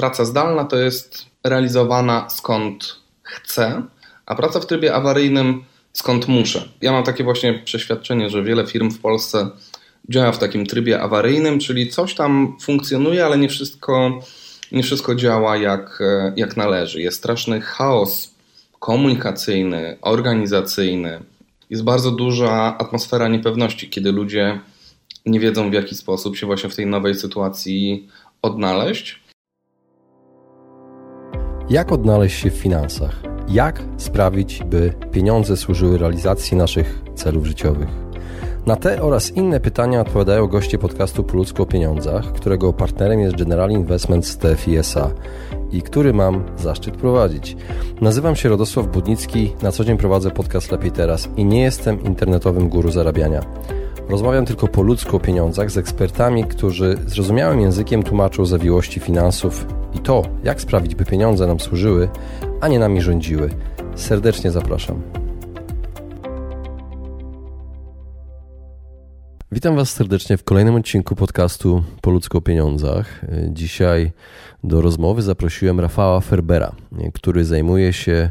praca zdalna to jest realizowana skąd chcę, a praca w trybie awaryjnym skąd muszę. Ja mam takie właśnie przeświadczenie, że wiele firm w Polsce działa w takim trybie awaryjnym, czyli coś tam funkcjonuje, ale nie wszystko, nie wszystko działa jak, jak należy. Jest straszny chaos komunikacyjny, organizacyjny. Jest bardzo duża atmosfera niepewności, kiedy ludzie nie wiedzą w jaki sposób się właśnie w tej nowej sytuacji odnaleźć. Jak odnaleźć się w finansach? Jak sprawić, by pieniądze służyły realizacji naszych celów życiowych? Na te oraz inne pytania odpowiadają goście podcastu Po ludzku o pieniądzach, którego partnerem jest General Investments TFISA i który mam zaszczyt prowadzić. Nazywam się Radosław Budnicki, na co dzień prowadzę podcast Lepiej Teraz i nie jestem internetowym guru zarabiania. Rozmawiam tylko po ludzku o pieniądzach z ekspertami, którzy zrozumiałym językiem tłumaczą zawiłości finansów i to, jak sprawić, by pieniądze nam służyły, a nie nami rządziły. Serdecznie zapraszam. Witam Was serdecznie w kolejnym odcinku podcastu Po ludzku o pieniądzach. Dzisiaj do rozmowy zaprosiłem Rafała Ferbera, który zajmuje się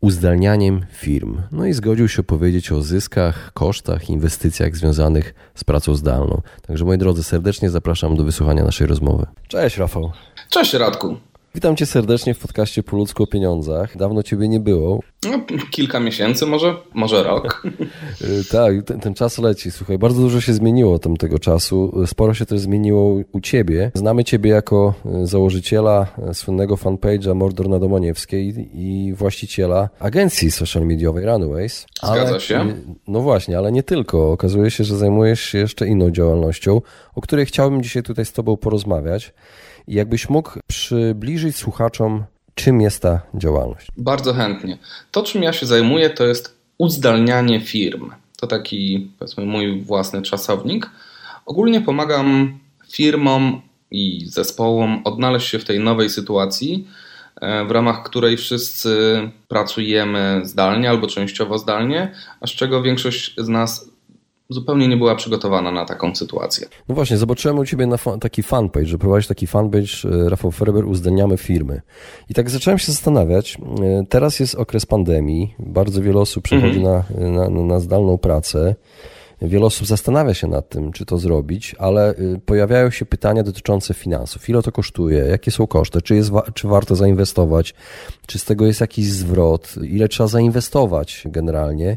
uzdalnianiem firm. No i zgodził się powiedzieć o zyskach, kosztach, inwestycjach związanych z pracą zdalną. Także moi drodzy, serdecznie zapraszam do wysłuchania naszej rozmowy. Cześć Rafał. Cześć Radku. Witam Cię serdecznie w podcaście Po ludzku o pieniądzach. Dawno Ciebie nie było. No, kilka miesięcy, może, może rok. Tak, ten, ten, czas leci. Słuchaj, bardzo dużo się zmieniło od tamtego czasu. Sporo się też zmieniło u Ciebie. Znamy Ciebie jako y, założyciela y, słynnego fanpage'a Mordor na Domaniewskiej i właściciela agencji social mediowej Runways. Zgadza ale, się. No właśnie, ale nie tylko. Okazuje się, że zajmujesz się jeszcze inną działalnością, o której chciałbym dzisiaj tutaj z Tobą porozmawiać. Jakbyś mógł przybliżyć słuchaczom, czym jest ta działalność? Bardzo chętnie. To, czym ja się zajmuję, to jest uzdalnianie firm. To taki, powiedzmy, mój własny czasownik. Ogólnie pomagam firmom i zespołom odnaleźć się w tej nowej sytuacji, e, w ramach której wszyscy pracujemy zdalnie albo częściowo zdalnie, a z czego większość z nas zupełnie nie była przygotowana na taką sytuację. No właśnie, zobaczyłem u Ciebie na fa taki fanpage, że prowadzisz taki fanpage e, Rafał Ferber uzdalniamy firmy. I tak zacząłem się zastanawiać, e, teraz jest okres pandemii, bardzo wiele osób przechodzi mm -hmm. na, na, na zdalną pracę. Wiele osób zastanawia się nad tym, czy to zrobić, ale y, pojawiają się pytania dotyczące finansów. Ile to kosztuje? Jakie są koszty? Czy, jest, czy warto zainwestować? Czy z tego jest jakiś zwrot? Ile trzeba zainwestować generalnie?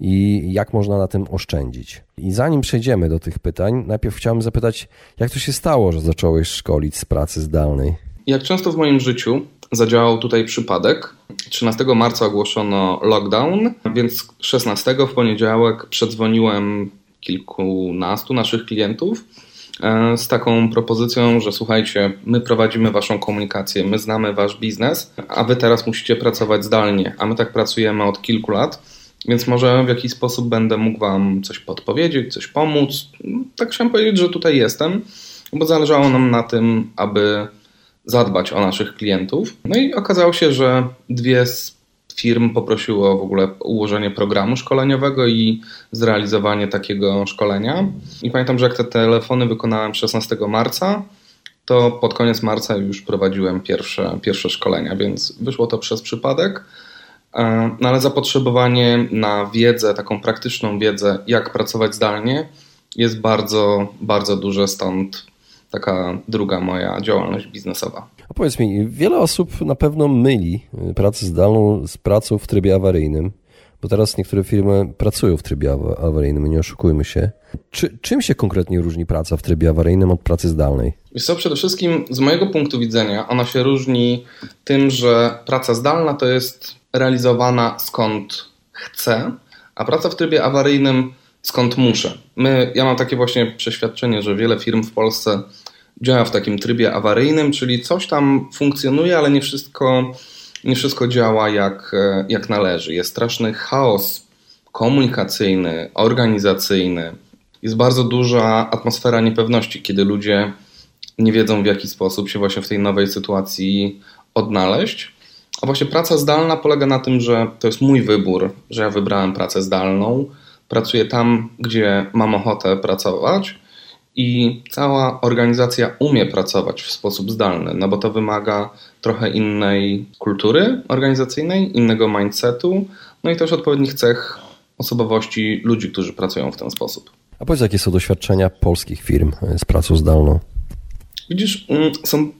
I jak można na tym oszczędzić? I zanim przejdziemy do tych pytań, najpierw chciałem zapytać, jak to się stało, że zacząłeś szkolić z pracy zdalnej? Jak często w moim życiu zadziałał tutaj przypadek. 13 marca ogłoszono lockdown, więc 16 w poniedziałek przedzwoniłem kilkunastu naszych klientów e, z taką propozycją, że słuchajcie, my prowadzimy waszą komunikację, my znamy wasz biznes, a wy teraz musicie pracować zdalnie, a my tak pracujemy od kilku lat, więc może w jakiś sposób będę mógł wam coś podpowiedzieć, coś pomóc. Tak chciałem powiedzieć, że tutaj jestem, bo zależało nam na tym, aby zadbać o naszych klientów. No i okazało się, że dwie z firm poprosiły o w ogóle ułożenie programu szkoleniowego i zrealizowanie takiego szkolenia. I pamiętam, że jak te telefony wykonałem 16 marca, to pod koniec marca już prowadziłem pierwsze, pierwsze szkolenia, więc wyszło to przez przypadek. E, no ale zapotrzebowanie na wiedzę, taką praktyczną wiedzę, jak pracować zdalnie, jest bardzo, bardzo duże, stąd taka druga moja działalność biznesowa. A powiedz mi, wiele osób na pewno myli y, pracę zdalną z pracą w trybie awaryjnym, bo teraz niektóre firmy pracują w trybie awaryjnym, nie oszukujmy się. Czy, czym się konkretnie różni praca w trybie awaryjnym od pracy zdalnej? Wiesz co, przede wszystkim z mojego punktu widzenia ona się różni tym, że praca zdalna to jest realizowana skąd chcę, a praca w trybie awaryjnym skąd muszę. My, ja mam takie właśnie przeświadczenie, że wiele firm w Polsce działa w takim trybie awaryjnym, czyli coś tam funkcjonuje, ale nie wszystko, nie wszystko działa jak, jak należy. Jest straszny chaos komunikacyjny, organizacyjny. Jest bardzo duża atmosfera niepewności, kiedy ludzie nie wiedzą w jaki sposób się właśnie w tej nowej sytuacji odnaleźć. A właśnie praca zdalna polega na tym, że to jest mój wybór, że ja wybrałem pracę zdalną, pracuję tam, gdzie mam ochotę pracować i cała organizacja umie pracować w sposób zdalny, no bo to wymaga trochę innej kultury organizacyjnej, innego mindsetu, no i też odpowiednich cech osobowości ludzi, którzy pracują w ten sposób. A powiedz, jakie są doświadczenia polskich firm z pracą zdalną? Widzisz, mm, są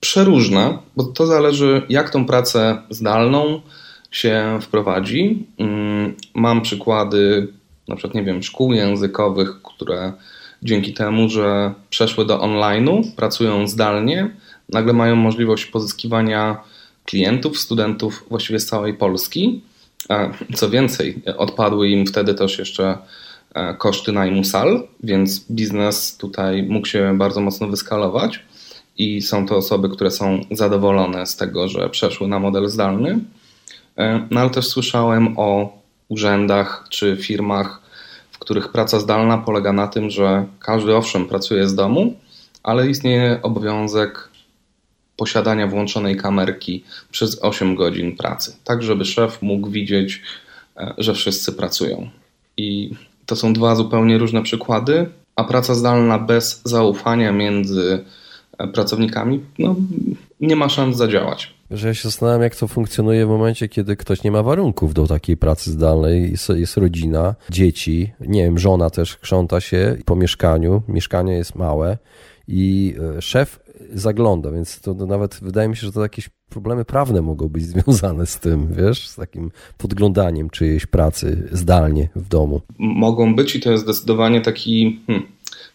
przeróżne, bo to zależy, jak tą pracę zdalną się wprowadzi. Mm, mam przykłady, na przykład, nie wiem, szkół językowych, które dzięki temu, że przeszły do online'u, pracują zdalnie, nagle mają możliwość pozyskiwania klientów, studentów właściwie z całej Polski. Co więcej, odpadły im wtedy też jeszcze e, koszty najmu sal, więc biznes tutaj mógł się bardzo mocno wyskalować i są to osoby, które są zadowolone z tego, że przeszły na model zdalny. E, no ale też słyszałem o urzędach czy firmach, w których praca zdalna polega na tym, że każdy owszem pracuje z domu, ale istnieje obowiązek posiadania włączonej kamerki przez 8 godzin pracy, tak żeby szef mógł widzieć, e, że wszyscy pracują. I to są dwa zupełnie różne przykłady, a praca zdalna bez zaufania między e, pracownikami no, nie ma szans zadziałać. Że ja się zastanawiam, jak to funkcjonuje w momencie, kiedy ktoś nie ma warunków do takiej pracy zdalnej, jest, jest rodzina, dzieci, nie wiem, żona też krząta się po mieszkaniu, mieszkanie jest małe i e, szef zagląda, więc to, nawet wydaje mi się, że to jakieś problemy prawne mogą być związane z tym, wiesz, z takim podglądaniem czyjejś pracy zdalnie w domu. Mogą być i to jest zdecydowanie taki hmm,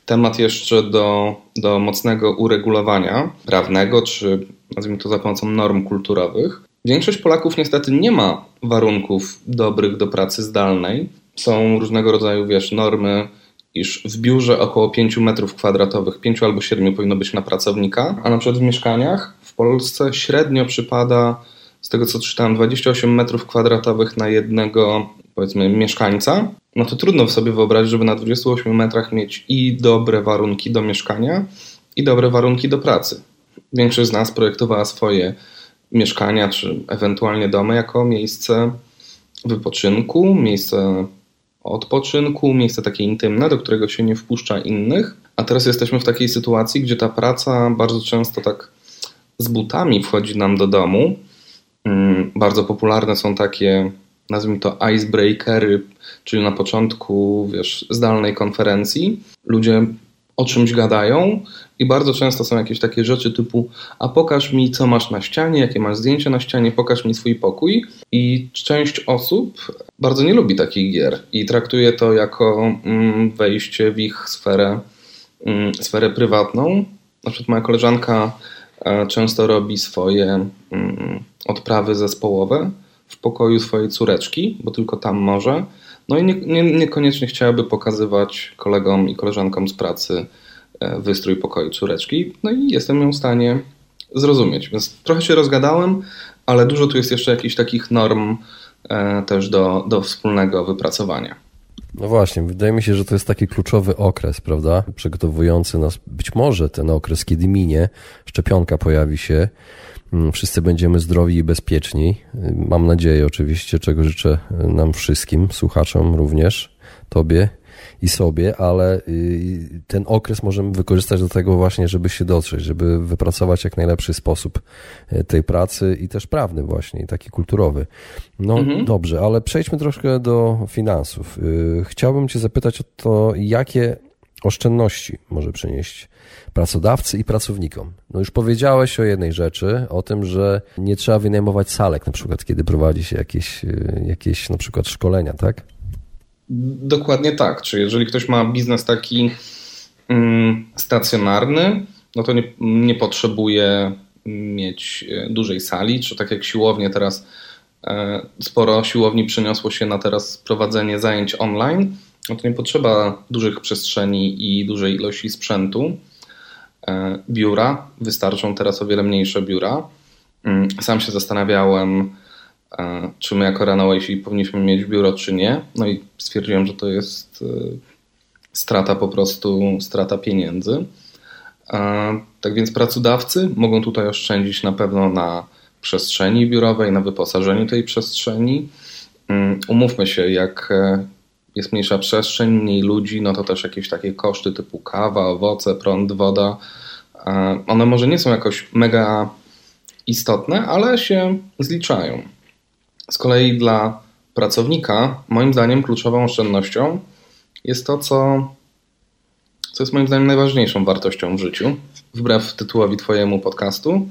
temat jeszcze do, do mocnego uregulowania prawnego, czy nazwijmy to za pomocą norm kulturowych. Większość Polaków niestety nie ma warunków dobrych do pracy zdalnej. Są różnego rodzaju, wiesz, normy iż w biurze około 5 metrów kwadratowych, 5 albo 7 powinno być na pracownika, a na przykład w mieszkaniach w Polsce średnio przypada, z tego co czytałem, 28 metrów kwadratowych na jednego, powiedzmy, mieszkańca. No to trudno sobie wyobrazić, żeby na 28 metrach mieć i dobre warunki do mieszkania, i dobre warunki do pracy. Większość z nas projektowała swoje mieszkania, czy ewentualnie domy jako miejsce wypoczynku, miejsce odpoczynku, miejsce takie intymne, do którego się nie wpuszcza innych. A teraz jesteśmy w takiej sytuacji, gdzie ta praca bardzo często tak z butami wchodzi nam do domu. Mm, bardzo popularne są takie, nazwijmy to icebreakery, czyli na początku, wiesz, zdalnej konferencji. Ludzie o czymś gadają i bardzo często są jakieś takie rzeczy typu a pokaż mi co masz na ścianie, jakie masz zdjęcia na ścianie, pokaż mi swój pokój i część osób bardzo nie lubi takich gier i traktuje to jako mm, wejście w ich sferę, mm, sferę prywatną. Na przykład moja koleżanka e, często robi swoje mm, odprawy zespołowe w pokoju swojej córeczki, bo tylko tam może no i nie, nie, niekoniecznie chciałaby pokazywać kolegom i koleżankom z pracy e, wystrój pokoju córeczki. No i jestem ją w stanie zrozumieć. Więc trochę się rozgadałem, ale dużo tu jest jeszcze jakichś takich norm e, też do, do wspólnego wypracowania. No właśnie, wydaje mi się, że to jest taki kluczowy okres, prawda? Przygotowujący nas, być może ten okres, kiedy minie, szczepionka pojawi się, wszyscy będziemy zdrowi i bezpieczni. Mam nadzieję oczywiście, czego życzę nam wszystkim, słuchaczom również, tobie i sobie, ale y, ten okres możemy wykorzystać do tego właśnie, żeby się dotrzeć, żeby wypracować jak najlepszy sposób tej pracy i też prawny właśnie, i taki kulturowy. No mhm. dobrze, ale przejdźmy troszkę do finansów. Y, chciałbym cię zapytać o to, jakie oszczędności może przynieść pracodawcy i pracownikom. No już powiedziałeś o jednej rzeczy, o tym, że nie trzeba wynajmować salek na przykład, kiedy prowadzi się jakieś, y, jakieś na przykład szkolenia, tak? Dokładnie tak. Czy jeżeli ktoś ma biznes taki mm, stacjonarny, no to nie, nie potrzebuje mieć y, dużej sali, czy tak jak siłownie teraz e, sporo siłowni przyniosło się na teraz prowadzenie zajęć online, no to nie potrzeba dużych przestrzeni i dużej ilości sprzętu. E, biura, wystarczą teraz o wiele mniejsze biura. Mm, sam się zastanawiałem, e, czy my jako Runaway powinniśmy mieć biuro, czy nie. No i stwierdziłem, że to jest e, strata po prostu, strata pieniędzy. Tak więc pracodawcy mogą tutaj oszczędzić na pewno na przestrzeni biurowej, na wyposażeniu tej przestrzeni. Mm, umówmy się, jak jest mniejsza przestrzeń, mniej ludzi, no to też jakieś takie koszty typu kawa, owoce, prąd, woda. E, one może nie są jakoś mega istotne, ale się zliczają. Z kolei dla pracownika, moim zdaniem, kluczową oszczędnością jest to, co, co jest moim zdaniem najważniejszą wartością w życiu. Wbrew tytułowi Twojemu podcastu,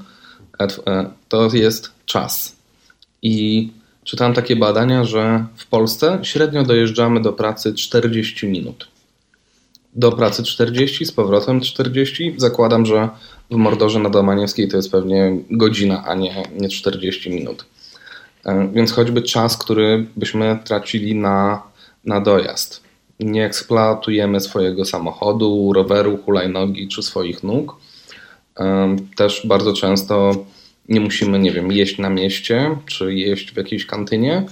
e, to jest czas. I czytałem takie badania, że w Polsce średnio dojeżdżamy do pracy 40 minut. Do pracy 40, z powrotem 40. Zakładam, że w Mordorze na Domaniewskiej to jest pewnie godzina, a nie, nie 40 minut. E, więc choćby czas, który byśmy tracili na, na dojazd. Nie eksploatujemy swojego samochodu, roweru, hulajnogi czy swoich nóg. E, też bardzo często nie musimy, nie wiem, jeść na mieście czy jeść w jakiejś kantynie,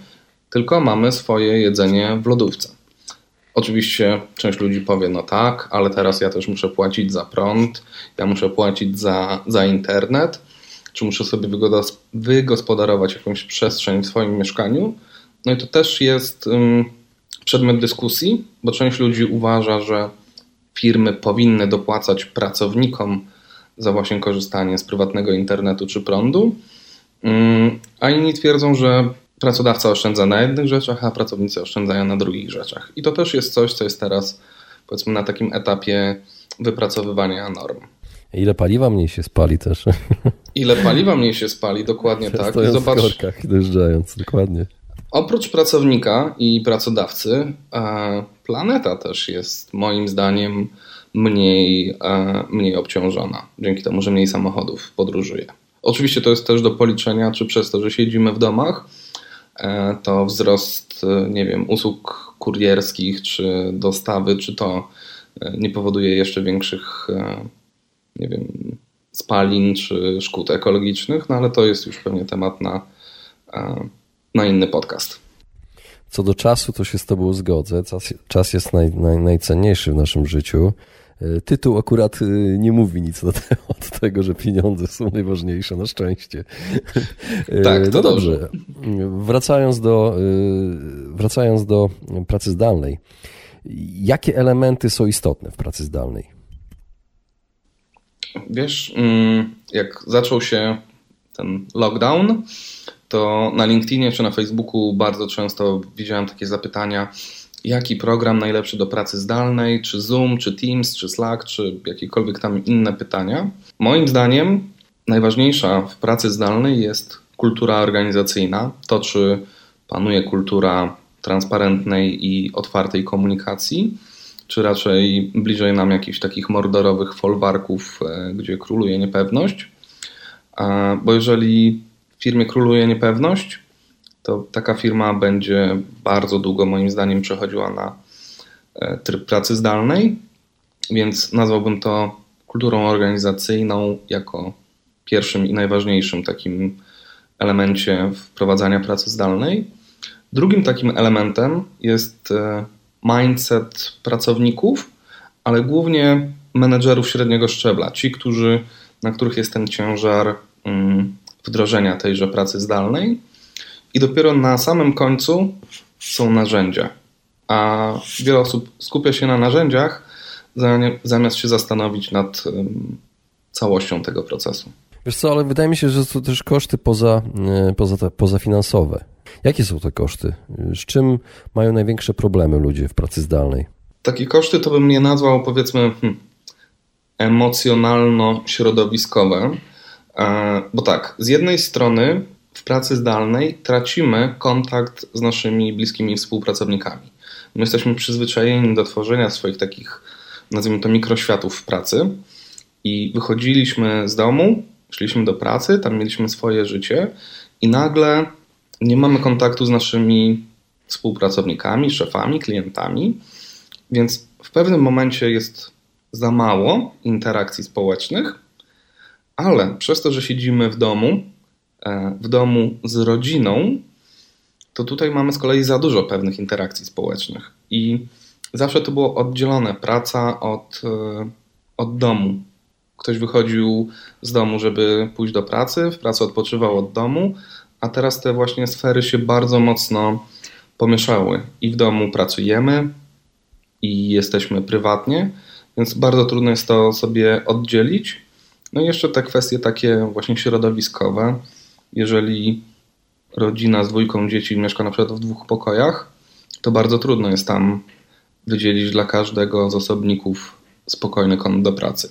tylko mamy swoje jedzenie w lodówce. Oczywiście część ludzi powie, no tak, ale teraz ja też muszę płacić za prąd, ja muszę płacić za, za internet, czy muszę sobie wygospodarować jakąś przestrzeń w swoim mieszkaniu. No i to też jest przedmiot dyskusji, bo część ludzi uważa, że firmy powinny dopłacać pracownikom za właśnie korzystanie z prywatnego internetu czy prądu, um, a inni twierdzą, że pracodawca oszczędza na jednych rzeczach, a pracownicy oszczędzają na drugich rzeczach. I to też jest coś, co jest teraz powiedzmy na takim etapie wypracowywania norm. Ile paliwa mniej się spali też. Ile paliwa mniej się spali, dokładnie tak. Stojąc I zobacz, w korkach dojeżdżając, dokładnie. Oprócz pracownika i pracodawcy, e, planeta też jest moim zdaniem mniej, e, mniej obciążona, dzięki temu, że mniej samochodów podróżuje. Oczywiście to jest też do policzenia, czy przez to, że siedzimy w domach, e, to wzrost, nie wiem, usług kurierskich, czy dostawy, czy to nie powoduje jeszcze większych nie wiem, spalin czy szkód ekologicznych, no ale to jest już pewnie temat na, e, na inny podcast. Co do czasu, to się z Tobą zgodzę. Czas, czas jest naj, naj, najcenniejszy w naszym życiu. E, tytuł akurat e, nie mówi nic na temat tego, że pieniądze są najważniejsze, na szczęście. Tak, to no dobrze. dobrze. Wracając do, wracając do pracy zdalnej. Jakie elementy są istotne w pracy zdalnej? Wiesz, mm, jak zaczął się ten lockdown, to na LinkedInie czy na Facebooku bardzo często widziałem takie zapytania, jaki program najlepszy do pracy zdalnej, czy Zoom, czy Teams, czy Slack, czy jakiekolwiek tam inne pytania. Moim zdaniem najważniejsza w pracy zdalnej jest kultura organizacyjna, to czy panuje kultura transparentnej i otwartej komunikacji czy raczej bliżej nam jakichś takich mordorowych folwarków, e, gdzie króluje niepewność. Bo jeżeli w firmie króluje niepewność, to taka firma będzie bardzo długo, moim zdaniem, przechodziła na e, tryb pracy zdalnej, więc nazwałbym to kulturą organizacyjną jako pierwszym i najważniejszym takim elemencie wprowadzania pracy zdalnej. Drugim takim elementem jest e, mindset pracowników, ale głównie menedżerów średniego szczebla, ci, którzy, na których jest ten ciężar mm, wdrożenia tejże pracy zdalnej. I dopiero na samym końcu są narzędzia. A wiele osób skupia się na narzędziach, zamiast się zastanowić nad całością tego procesu. Wiesz co, ale wydaje mi się, że to też koszty poza, e, poza, pozafinansowe. Jakie są te koszty? Z czym mają największe problemy ludzie w pracy zdalnej? Takie koszty to bym nie nazwał powiedzmy hmm, emocjonalno-środowiskowe, e, bo tak, z jednej strony w pracy zdalnej tracimy kontakt z naszymi bliskimi współpracownikami. My jesteśmy przyzwyczajeni do tworzenia swoich takich, nazwijmy to, mikroświatów w pracy i wychodziliśmy z domu, szliśmy do pracy, tam mieliśmy swoje życie i nagle nie mamy kontaktu z naszymi współpracownikami, szefami, klientami, więc w pewnym momencie jest za mało interakcji społecznych, ale przez to, że siedzimy w domu, w domu z rodziną, to tutaj mamy z kolei za dużo pewnych interakcji społecznych. I zawsze to było oddzielone praca od, e, od domu. Ktoś wychodził z domu, żeby pójść do pracy, w pracy odpoczywał od domu, a teraz te właśnie sfery się bardzo mocno pomieszały. I w domu pracujemy, i jesteśmy prywatnie, więc bardzo trudno jest to sobie oddzielić. No i jeszcze te kwestie takie właśnie środowiskowe. Jeżeli rodzina z dwójką dzieci mieszka na przykład w dwóch pokojach, to bardzo trudno jest tam wydzielić dla każdego z osobników spokojny kąt do pracy.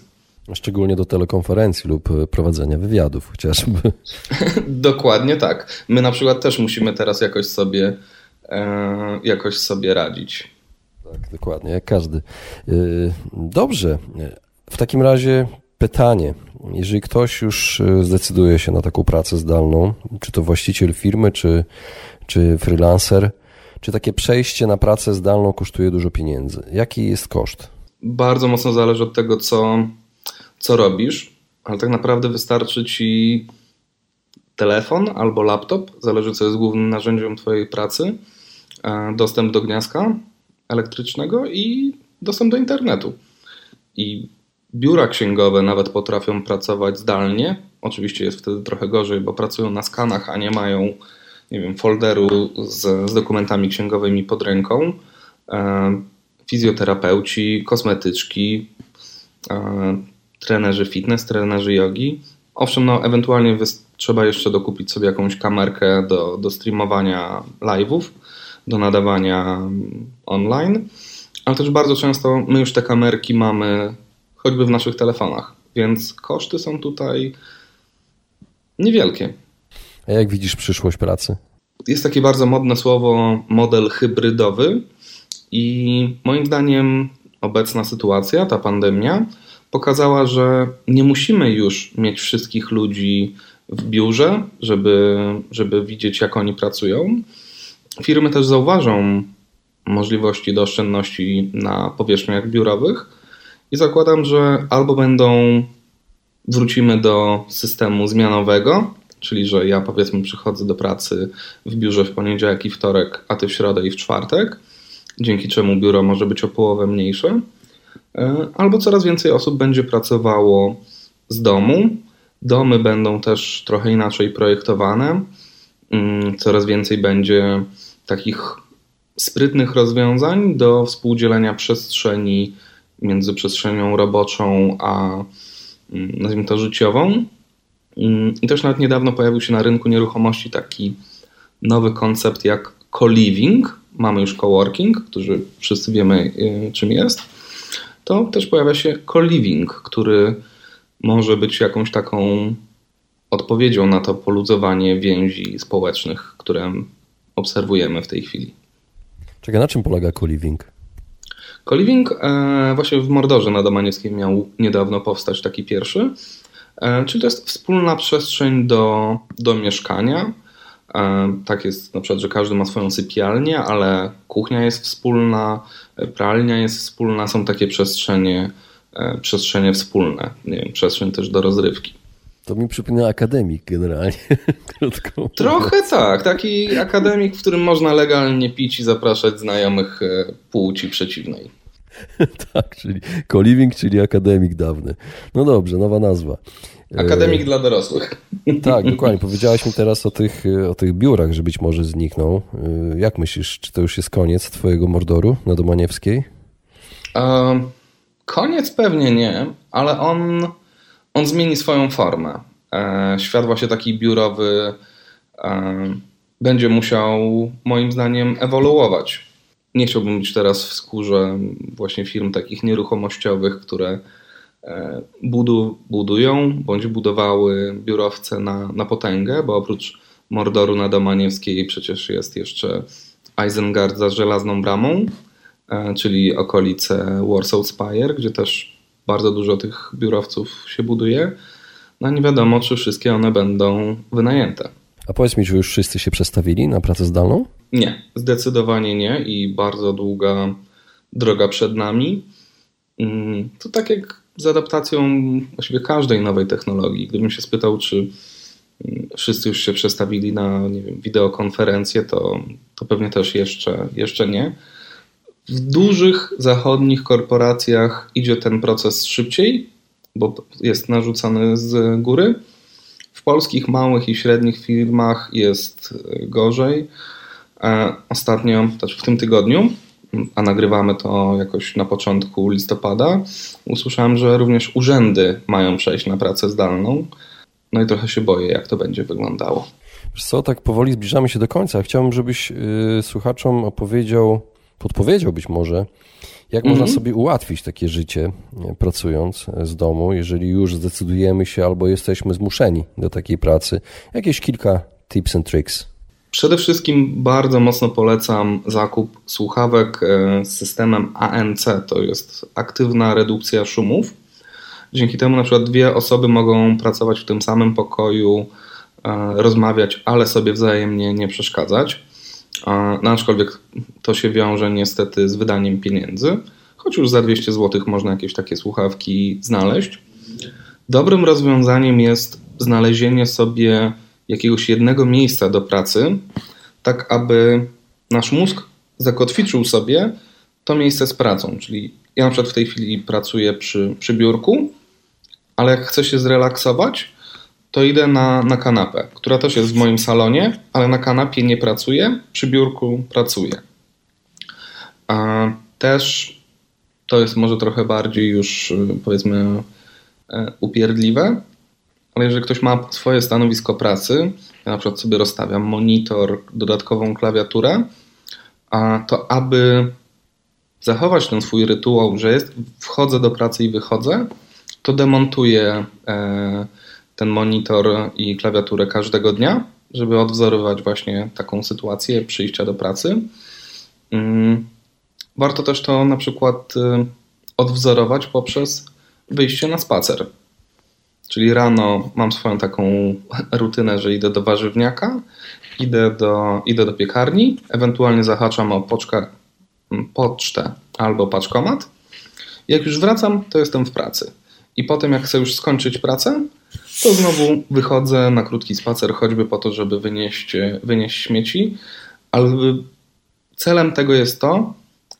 Szczególnie do telekonferencji lub prowadzenia wywiadów chociażby. Dokładnie tak. My na przykład też musimy teraz jakoś sobie, e, jakoś sobie radzić. Tak, dokładnie, jak każdy. Y, dobrze. W takim razie pytanie. Jeżeli ktoś już y, zdecyduje się na taką pracę zdalną, czy to właściciel firmy, czy, czy freelancer, czy takie przejście na pracę zdalną kosztuje dużo pieniędzy? Jaki jest koszt? Bardzo mocno zależy od tego, co, co robisz, ale tak naprawdę wystarczy ci telefon albo laptop, zależy co jest głównym narzędziem Twojej pracy, e, dostęp do gniazda elektrycznego i dostęp do internetu. I biura księgowe nawet potrafią pracować zdalnie. Oczywiście jest wtedy trochę gorzej, bo pracują na skanach, a nie mają nie wiem, folderu z, z dokumentami księgowymi pod ręką. E, fizjoterapeuci, kosmetyczki, e, trenerzy fitness, trenerzy jogi. Owszem, no, ewentualnie trzeba jeszcze dokupić sobie jakąś kamerkę do, do streamowania live'ów do nadawania online, ale też bardzo często my już te kamerki mamy choćby w naszych telefonach, więc koszty są tutaj niewielkie. A jak widzisz przyszłość pracy? Jest takie bardzo modne słowo model hybrydowy i moim zdaniem obecna sytuacja, ta pandemia, pokazała, że nie musimy już mieć wszystkich ludzi w biurze, żeby, żeby widzieć, jak oni pracują Firmy też zauważą możliwości do oszczędności na powierzchniach biurowych i zakładam, że albo będą wrócimy do systemu zmianowego, czyli że ja powiedzmy przychodzę do pracy w biurze w poniedziałek i wtorek, a ty w środę i w czwartek, dzięki czemu biuro może być o połowę mniejsze, e, albo coraz więcej osób będzie pracowało z domu. Domy będą też trochę inaczej projektowane. Mm, coraz więcej będzie takich sprytnych rozwiązań do współdzielenia przestrzeni między przestrzenią roboczą a mm, nazwijmy to życiową. I też nawet niedawno pojawił się na rynku nieruchomości taki nowy koncept jak co-living. Mamy już coworking, który wszyscy wiemy y, czym jest. To też pojawia się co-living, który może być jakąś taką odpowiedzią na to poluzowanie więzi społecznych, które obserwujemy w tej chwili. Czekaj, na czym polega co-living? Co-living e, właśnie w Mordorze na Domaniewskiej miał niedawno powstać taki pierwszy. E, czyli to jest wspólna przestrzeń do, do mieszkania. E, tak jest na przykład, że każdy ma swoją sypialnię, ale kuchnia jest wspólna, pralnia jest wspólna, są takie przestrzenie, przestrzenie wspólne. Nie wiem, przestrzeń też do rozrywki. To mi przypomina akademik generalnie. Krótko Trochę tak. Taki akademik, w którym można legalnie pić i zapraszać znajomych e, płci przeciwnej. tak, czyli co-living, czyli akademik dawny. No dobrze, nowa nazwa. Akademik e... dla dorosłych. tak, dokładnie. Powiedziałaś mi teraz o tych, o tych biurach, że być może znikną. E, jak myślisz, czy to już jest koniec twojego mordoru na Domaniewskiej? E, koniec pewnie nie, ale on on zmieni swoją formę. E, świat właśnie taki biurowy e, będzie musiał moim zdaniem ewoluować. Nie chciałbym być teraz w skórze właśnie firm takich nieruchomościowych, które e, budu, budują bądź budowały biurowce na, na potęgę, bo oprócz Mordoru na Domaniewskiej przecież jest jeszcze Isengard za żelazną bramą, czyli okolice Warsaw Spire, gdzie też bardzo dużo tych biurowców się buduje, no nie wiadomo, czy wszystkie one będą wynajęte. A powiedz mi, czy już wszyscy się przestawili na pracę zdalną? Nie, zdecydowanie nie i bardzo długa droga przed nami. Mm, to tak jak z adaptacją właściwie każdej nowej technologii. Gdybym się spytał, czy mm, wszyscy już się przestawili na nie wiem, wideokonferencję, to, to pewnie też jeszcze, jeszcze nie. W dużych zachodnich korporacjach idzie ten proces szybciej, bo jest narzucany z góry. W polskich małych i średnich firmach jest gorzej. Ostatnio, też w tym tygodniu, a nagrywamy to jakoś na początku listopada, usłyszałem, że również urzędy mają przejść na pracę zdalną. No i trochę się boję, jak to będzie wyglądało. Wiesz co, tak powoli zbliżamy się do końca. Chciałbym, żebyś yy, słuchaczom opowiedział, podpowiedział być może, jak można mhm. sobie ułatwić takie życie pracując z domu, jeżeli już zdecydujemy się albo jesteśmy zmuszeni do takiej pracy? Jakieś kilka tips and tricks. Przede wszystkim bardzo mocno polecam zakup słuchawek e, z systemem ANC, to jest aktywna redukcja szumów. Dzięki temu na przykład dwie osoby mogą pracować w tym samym pokoju, e, rozmawiać, ale sobie wzajemnie nie przeszkadzać. No, aczkolwiek to się wiąże niestety z wydaniem pieniędzy, choć już za 200 zł można jakieś takie słuchawki znaleźć. Dobrym rozwiązaniem jest znalezienie sobie jakiegoś jednego miejsca do pracy, tak aby nasz mózg zakotwiczył sobie to miejsce z pracą. Czyli ja na przykład w tej chwili pracuję przy, przy biurku, ale jak chcę się zrelaksować, to idę na, na kanapę, która też jest w moim salonie, ale na kanapie nie pracuję, przy biurku pracuję. A też to jest może trochę bardziej już powiedzmy e, upierdliwe, ale jeżeli ktoś ma swoje stanowisko pracy, ja na przykład sobie rozstawiam monitor, dodatkową klawiaturę, to aby zachować ten swój rytuał, że jest, wchodzę do pracy i wychodzę, to demontuję e, ten monitor i klawiaturę każdego dnia, żeby odwzorować właśnie taką sytuację przyjścia do pracy. Mm, warto też to na przykład y, odwzorować poprzez wyjście na spacer. Czyli rano mam swoją taką rutynę, że idę do warzywniaka, idę do, idę do piekarni, ewentualnie zahaczam o poczkę, pocztę albo paczkomat. Jak już wracam, to jestem w pracy. I potem, jak chcę już skończyć pracę, to znowu wychodzę na krótki spacer, choćby po to, żeby wynieść, wynieść śmieci, ale celem tego jest to,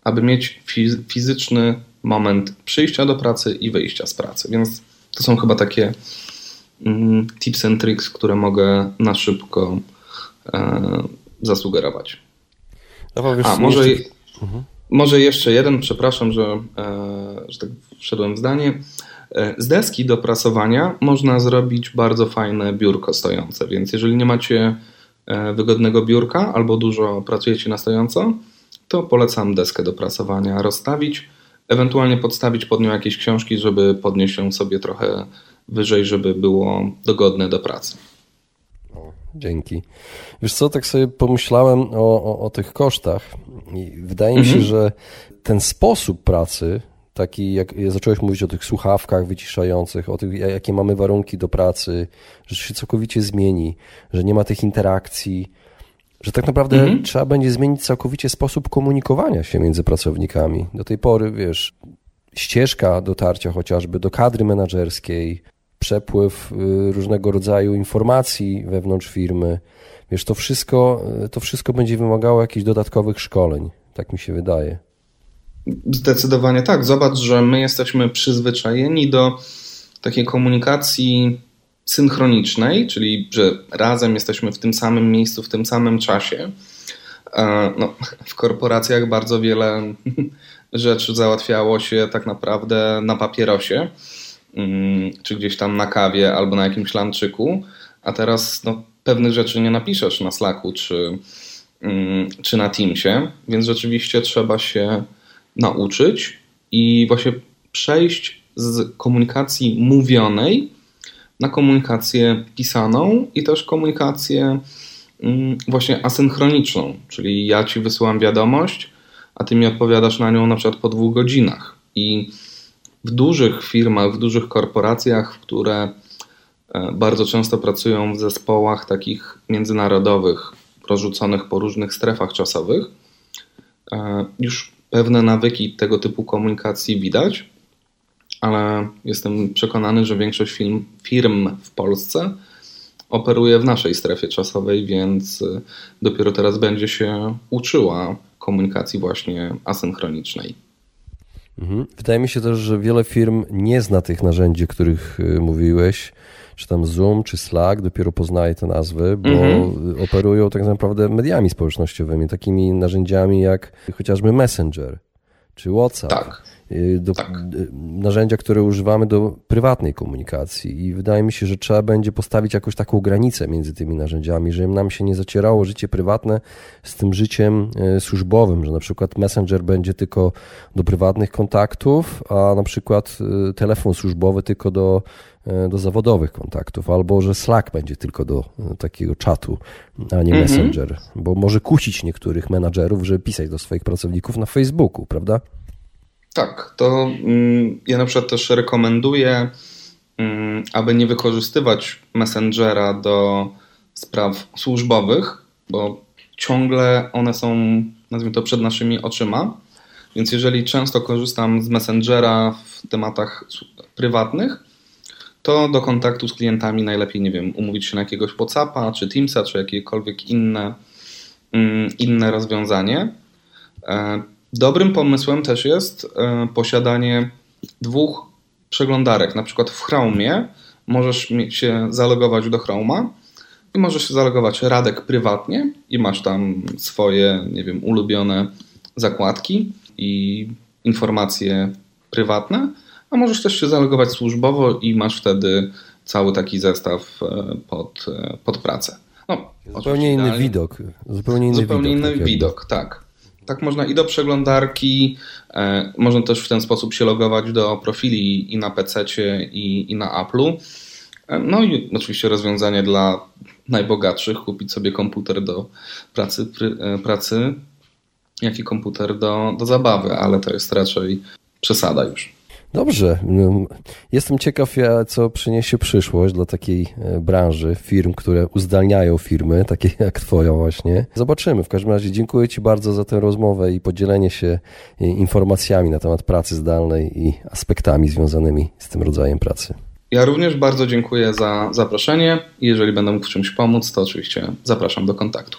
aby mieć fizyczny moment przyjścia do pracy i wyjścia z pracy. Więc to są chyba takie mm, tips and tricks, które mogę na szybko e, zasugerować. A, może, mhm. może jeszcze jeden, przepraszam, że, e, że tak wszedłem w zdanie. E, z deski do prasowania można zrobić bardzo fajne biurko stojące, więc jeżeli nie macie wygodnego biurka albo dużo pracujecie na stojąco, to polecam deskę do prasowania rozstawić ewentualnie podstawić pod nią jakieś książki, żeby podnieść ją sobie trochę wyżej, żeby było dogodne do pracy. Dzięki. Wiesz co, tak sobie pomyślałem o, o, o tych kosztach i wydaje mi się, mhm. że ten sposób pracy, taki jak zacząłeś mówić o tych słuchawkach wyciszających, o tych, jakie mamy warunki do pracy, że się całkowicie zmieni, że nie ma tych interakcji, że tak naprawdę mhm. trzeba będzie zmienić całkowicie sposób komunikowania się między pracownikami. Do tej pory, wiesz, ścieżka dotarcia chociażby do kadry menedżerskiej, przepływ y, różnego rodzaju informacji wewnątrz firmy, wiesz, to wszystko, y, to wszystko będzie wymagało jakichś dodatkowych szkoleń, tak mi się wydaje. Zdecydowanie tak. Zobacz, że my jesteśmy przyzwyczajeni do takiej komunikacji synchronicznej, czyli że razem jesteśmy w tym samym miejscu, w tym samym czasie. E, no, w korporacjach bardzo wiele rzeczy załatwiało się tak naprawdę na papierosie, mm, czy gdzieś tam na kawie albo na jakimś lanczyku, a teraz no, pewnych rzeczy nie napiszesz na Slacku czy, mm, czy na Teamsie, więc rzeczywiście trzeba się nauczyć i właśnie przejść z komunikacji mówionej na komunikację pisaną i też komunikację mm, właśnie asynchroniczną, czyli ja ci wysyłam wiadomość, a ty mi odpowiadasz na nią na przykład po dwóch godzinach. I w dużych firmach, w dużych korporacjach, które e, bardzo często pracują w zespołach takich międzynarodowych, rozrzuconych po różnych strefach czasowych, e, już pewne nawyki tego typu komunikacji widać ale jestem przekonany, że większość firm, firm w Polsce operuje w naszej strefie czasowej, więc y, dopiero teraz będzie się uczyła komunikacji właśnie asynchronicznej. Mhm. Wydaje mi się też, że wiele firm nie zna tych narzędzi, o których y, mówiłeś, czy tam Zoom, czy Slack, dopiero poznaje te nazwy, bo mhm. operują tak naprawdę mediami społecznościowymi, takimi narzędziami jak chociażby Messenger czy WhatsApp. Tak. Y, do, tak. Y, narzędzia, które używamy do prywatnej komunikacji. I wydaje mi się, że trzeba będzie postawić jakąś taką granicę między tymi narzędziami, żeby nam się nie zacierało życie prywatne z tym życiem y, służbowym, że na przykład Messenger będzie tylko do prywatnych kontaktów, a na przykład telefon służbowy tylko do, do zawodowych kontaktów, albo że Slack będzie tylko do takiego czatu, a nie mhm. Messenger, bo może kusić niektórych menadżerów, żeby pisać do swoich pracowników na Facebooku, prawda? Tak, to mm, ja na przykład też rekomenduję, mm, aby nie wykorzystywać Messengera do spraw służbowych, bo ciągle one są, nazwijmy to, przed naszymi oczyma. Więc jeżeli często korzystam z Messengera w tematach prywatnych, to do kontaktu z klientami najlepiej, nie wiem, umówić się na jakiegoś WhatsAppa, czy Teamsa, czy jakiekolwiek inne, mm, inne rozwiązanie. E, Dobrym pomysłem też jest e, posiadanie dwóch przeglądarek. Na przykład w Chromie możesz się zalogować do Chroma i możesz się zalogować Radek prywatnie i masz tam swoje, nie wiem, ulubione zakładki i informacje prywatne, a możesz też się zalogować służbowo i masz wtedy cały taki zestaw e, pod, e, pod pracę. No, zupełnie inny widok. Zupełnie inny zupełnie widok. Inny tak widok, tak. Tak można i do przeglądarki, e, można też w ten sposób się logować do profili i na PC i, i na Apple'u. E, no i oczywiście rozwiązanie dla najbogatszych, kupić sobie komputer do pracy, e, pracy jak i komputer do, do zabawy, ale to jest raczej przesada już. Dobrze. No, jestem ciekaw, co przyniesie przyszłość dla takiej e, branży, firm, które uzdalniają firmy, takie jak Twoja właśnie. Zobaczymy. W każdym razie dziękuję Ci bardzo za tę rozmowę i podzielenie się e, informacjami na temat pracy zdalnej i aspektami związanymi z tym rodzajem pracy. Ja również bardzo dziękuję za zaproszenie. Jeżeli będę mógł w czymś pomóc, to oczywiście zapraszam do kontaktu.